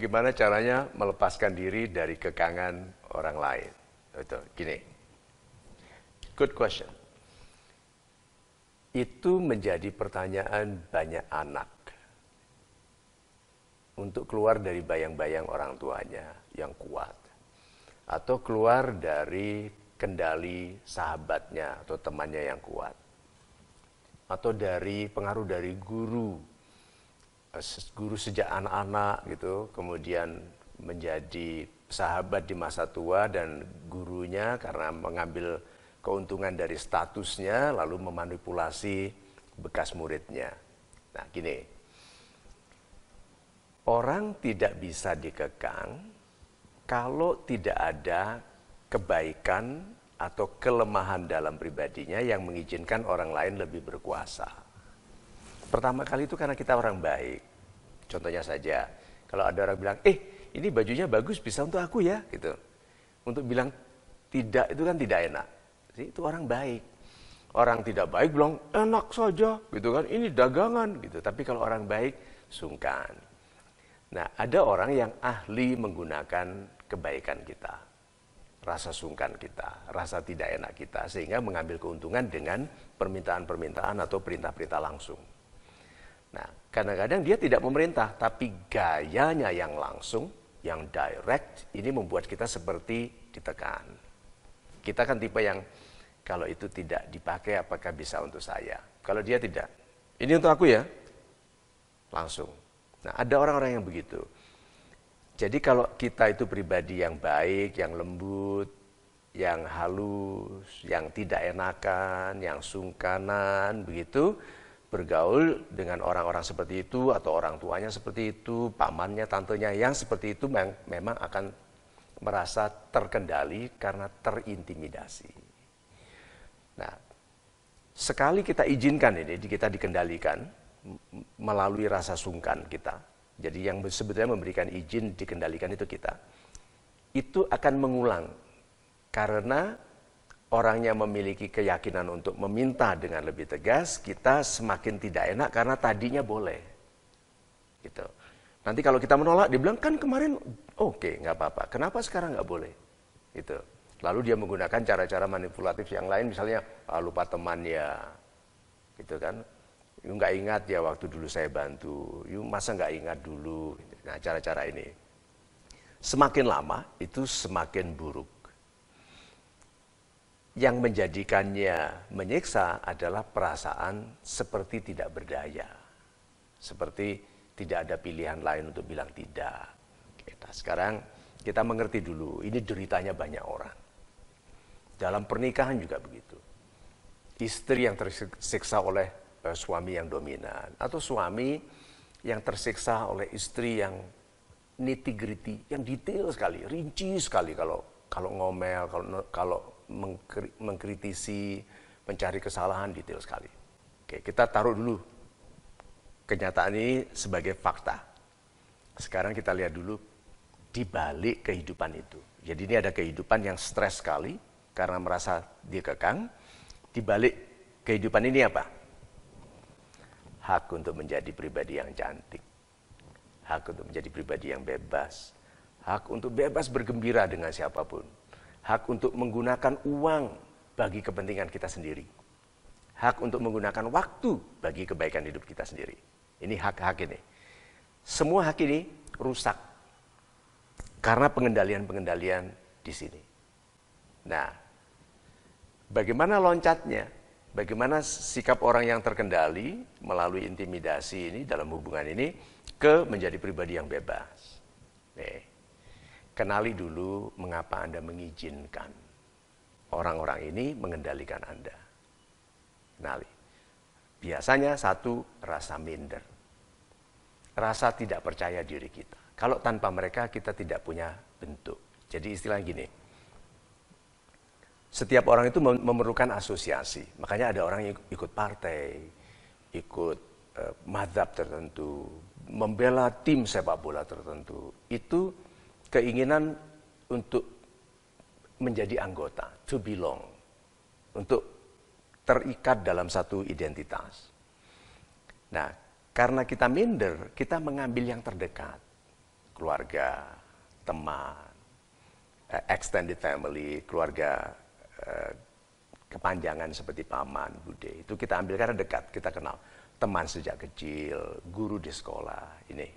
bagaimana caranya melepaskan diri dari kekangan orang lain. Itu gini. Good question. Itu menjadi pertanyaan banyak anak untuk keluar dari bayang-bayang orang tuanya yang kuat atau keluar dari kendali sahabatnya atau temannya yang kuat atau dari pengaruh dari guru guru sejak anak-anak gitu kemudian menjadi sahabat di masa tua dan gurunya karena mengambil keuntungan dari statusnya lalu memanipulasi bekas muridnya. Nah, gini. Orang tidak bisa dikekang kalau tidak ada kebaikan atau kelemahan dalam pribadinya yang mengizinkan orang lain lebih berkuasa. Pertama kali itu karena kita orang baik. Contohnya saja, kalau ada orang bilang, eh ini bajunya bagus bisa untuk aku ya gitu. Untuk bilang tidak itu kan tidak enak. Jadi, itu orang baik. Orang tidak baik bilang enak saja gitu kan. Ini dagangan gitu. Tapi kalau orang baik sungkan. Nah, ada orang yang ahli menggunakan kebaikan kita. Rasa sungkan kita, rasa tidak enak kita sehingga mengambil keuntungan dengan permintaan-permintaan atau perintah-perintah langsung. Nah, kadang-kadang dia tidak memerintah, tapi gayanya yang langsung yang direct ini membuat kita seperti ditekan. Kita kan tipe yang kalau itu tidak dipakai apakah bisa untuk saya? Kalau dia tidak, ini untuk aku ya, langsung. Nah ada orang-orang yang begitu. Jadi kalau kita itu pribadi yang baik, yang lembut, yang halus, yang tidak enakan, yang sungkanan, begitu, bergaul dengan orang-orang seperti itu atau orang tuanya seperti itu, pamannya, tantenya yang seperti itu memang akan merasa terkendali karena terintimidasi. Nah, sekali kita izinkan ini, kita dikendalikan melalui rasa sungkan kita. Jadi yang sebetulnya memberikan izin dikendalikan itu kita. Itu akan mengulang karena orangnya memiliki keyakinan untuk meminta dengan lebih tegas, kita semakin tidak enak karena tadinya boleh. Gitu. Nanti kalau kita menolak, dia bilang kan kemarin oke, okay, nggak apa-apa. Kenapa sekarang nggak boleh? Gitu. Lalu dia menggunakan cara-cara manipulatif yang lain, misalnya ah, lupa teman ya, gitu kan? Yuk nggak ingat ya waktu dulu saya bantu. Yuk masa nggak ingat dulu? Nah cara-cara ini. Semakin lama itu semakin buruk yang menjadikannya menyiksa adalah perasaan seperti tidak berdaya. Seperti tidak ada pilihan lain untuk bilang tidak. Kita sekarang kita mengerti dulu, ini deritanya banyak orang. Dalam pernikahan juga begitu. Istri yang tersiksa oleh uh, suami yang dominan atau suami yang tersiksa oleh istri yang nitty gritty, yang detail sekali, rinci sekali kalau kalau ngomel, kalau kalau mengkritisi, mencari kesalahan detail sekali. Oke, kita taruh dulu kenyataan ini sebagai fakta. Sekarang kita lihat dulu di balik kehidupan itu. Jadi ini ada kehidupan yang stres sekali karena merasa dikekang. Di balik kehidupan ini apa? Hak untuk menjadi pribadi yang cantik. Hak untuk menjadi pribadi yang bebas. Hak untuk bebas bergembira dengan siapa pun hak untuk menggunakan uang bagi kepentingan kita sendiri. Hak untuk menggunakan waktu bagi kebaikan hidup kita sendiri. Ini hak-hak ini. Semua hak ini rusak karena pengendalian-pengendalian di sini. Nah, bagaimana loncatnya? Bagaimana sikap orang yang terkendali melalui intimidasi ini dalam hubungan ini ke menjadi pribadi yang bebas? Nih. Kenali dulu mengapa Anda mengizinkan orang-orang ini mengendalikan Anda. Kenali. Biasanya satu, rasa minder. Rasa tidak percaya diri kita. Kalau tanpa mereka kita tidak punya bentuk. Jadi istilah gini, setiap orang itu memerlukan asosiasi. Makanya ada orang yang ikut partai, ikut uh, madhab tertentu, membela tim sepak bola tertentu. Itu keinginan untuk menjadi anggota, to belong, untuk terikat dalam satu identitas. Nah, karena kita minder, kita mengambil yang terdekat. keluarga, teman, eh, extended family, keluarga eh, kepanjangan seperti paman, bude. Itu kita ambil karena dekat, kita kenal. Teman sejak kecil, guru di sekolah, ini.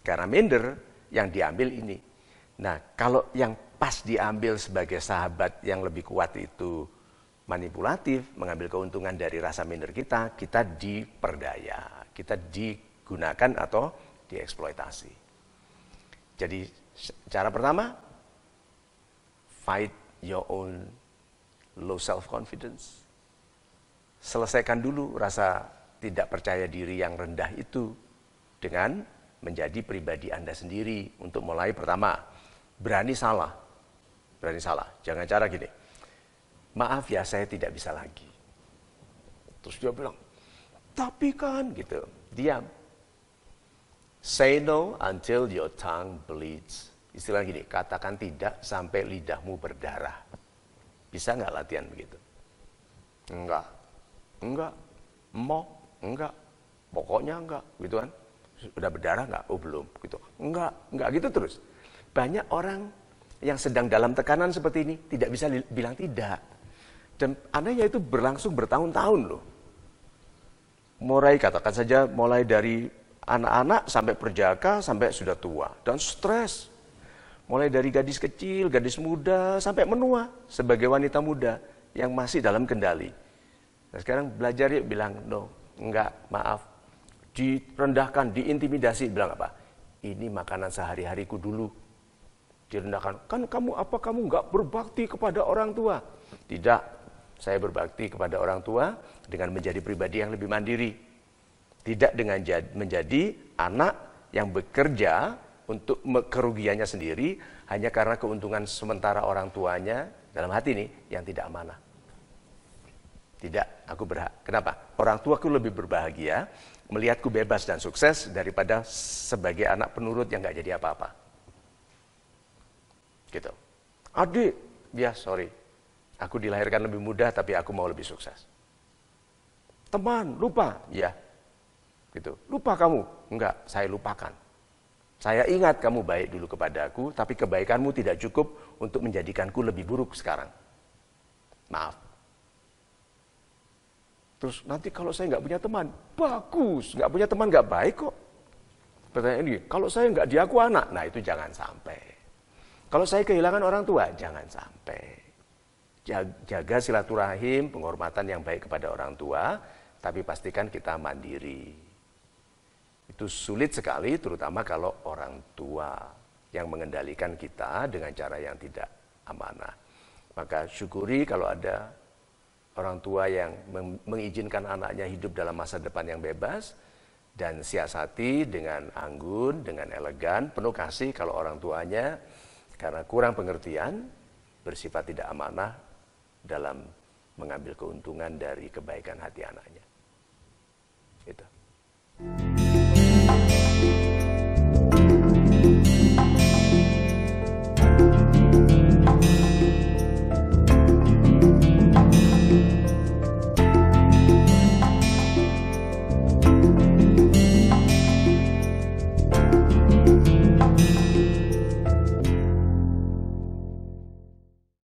Karena minder yang diambil ini. Nah, kalau yang pas diambil sebagai sahabat yang lebih kuat itu manipulatif, mengambil keuntungan dari rasa minder kita, kita diperdaya, kita digunakan atau dieksploitasi. Jadi cara pertama, fight your own low self confidence. Selesaikan dulu rasa tidak percaya diri yang rendah itu dengan menjadi pribadi Anda sendiri untuk mulai pertama berani salah. Berani salah. Jangan cara gini. Maaf ya saya tidak bisa lagi. Terus dia bilang, tapi kan gitu. Diam. Say no until your tongue bleeds. Istilah gini, katakan tidak sampai lidahmu berdarah. Bisa nggak latihan begitu? Enggak. Enggak. Mau? Enggak. Pokoknya enggak. Gitu kan. Sudah berdarah enggak? Oh belum. Gitu. Enggak. Enggak gitu terus. Banyak orang yang sedang dalam tekanan seperti ini tidak bisa bilang tidak. Dan anehnya itu berlangsung bertahun-tahun loh. Mulai katakan saja mulai dari anak-anak sampai perjaka sampai sudah tua dan stres Mulai dari gadis kecil, gadis muda, sampai menua sebagai wanita muda yang masih dalam kendali. Nah, sekarang belajar yuk bilang, no, enggak, maaf. Direndahkan, diintimidasi, bilang apa? Ini makanan sehari-hariku dulu. Direndahkan, kan kamu apa kamu enggak berbakti kepada orang tua? Tidak, saya berbakti kepada orang tua dengan menjadi pribadi yang lebih mandiri. Tidak dengan menjadi anak yang bekerja untuk kerugiannya sendiri hanya karena keuntungan sementara orang tuanya dalam hati ini yang tidak amanah. Tidak, aku berhak. Kenapa? Orang tuaku lebih berbahagia melihatku bebas dan sukses daripada sebagai anak penurut yang nggak jadi apa-apa. Gitu. Adik, ya sorry. Aku dilahirkan lebih mudah tapi aku mau lebih sukses. Teman, lupa. Ya. Gitu. Lupa kamu? Enggak, saya lupakan. Saya ingat kamu baik dulu kepadaku, tapi kebaikanmu tidak cukup untuk menjadikanku lebih buruk sekarang. Maaf. Terus nanti kalau saya nggak punya teman, bagus. Nggak punya teman nggak baik kok. Pertanyaan ini, kalau saya nggak diaku anak, nah itu jangan sampai. Kalau saya kehilangan orang tua, jangan sampai. Jaga silaturahim, penghormatan yang baik kepada orang tua, tapi pastikan kita mandiri. Itu sulit sekali terutama kalau orang tua yang mengendalikan kita dengan cara yang tidak amanah. Maka syukuri kalau ada orang tua yang mengizinkan anaknya hidup dalam masa depan yang bebas dan siasati dengan anggun, dengan elegan, penuh kasih kalau orang tuanya karena kurang pengertian bersifat tidak amanah dalam mengambil keuntungan dari kebaikan hati anaknya. Itu.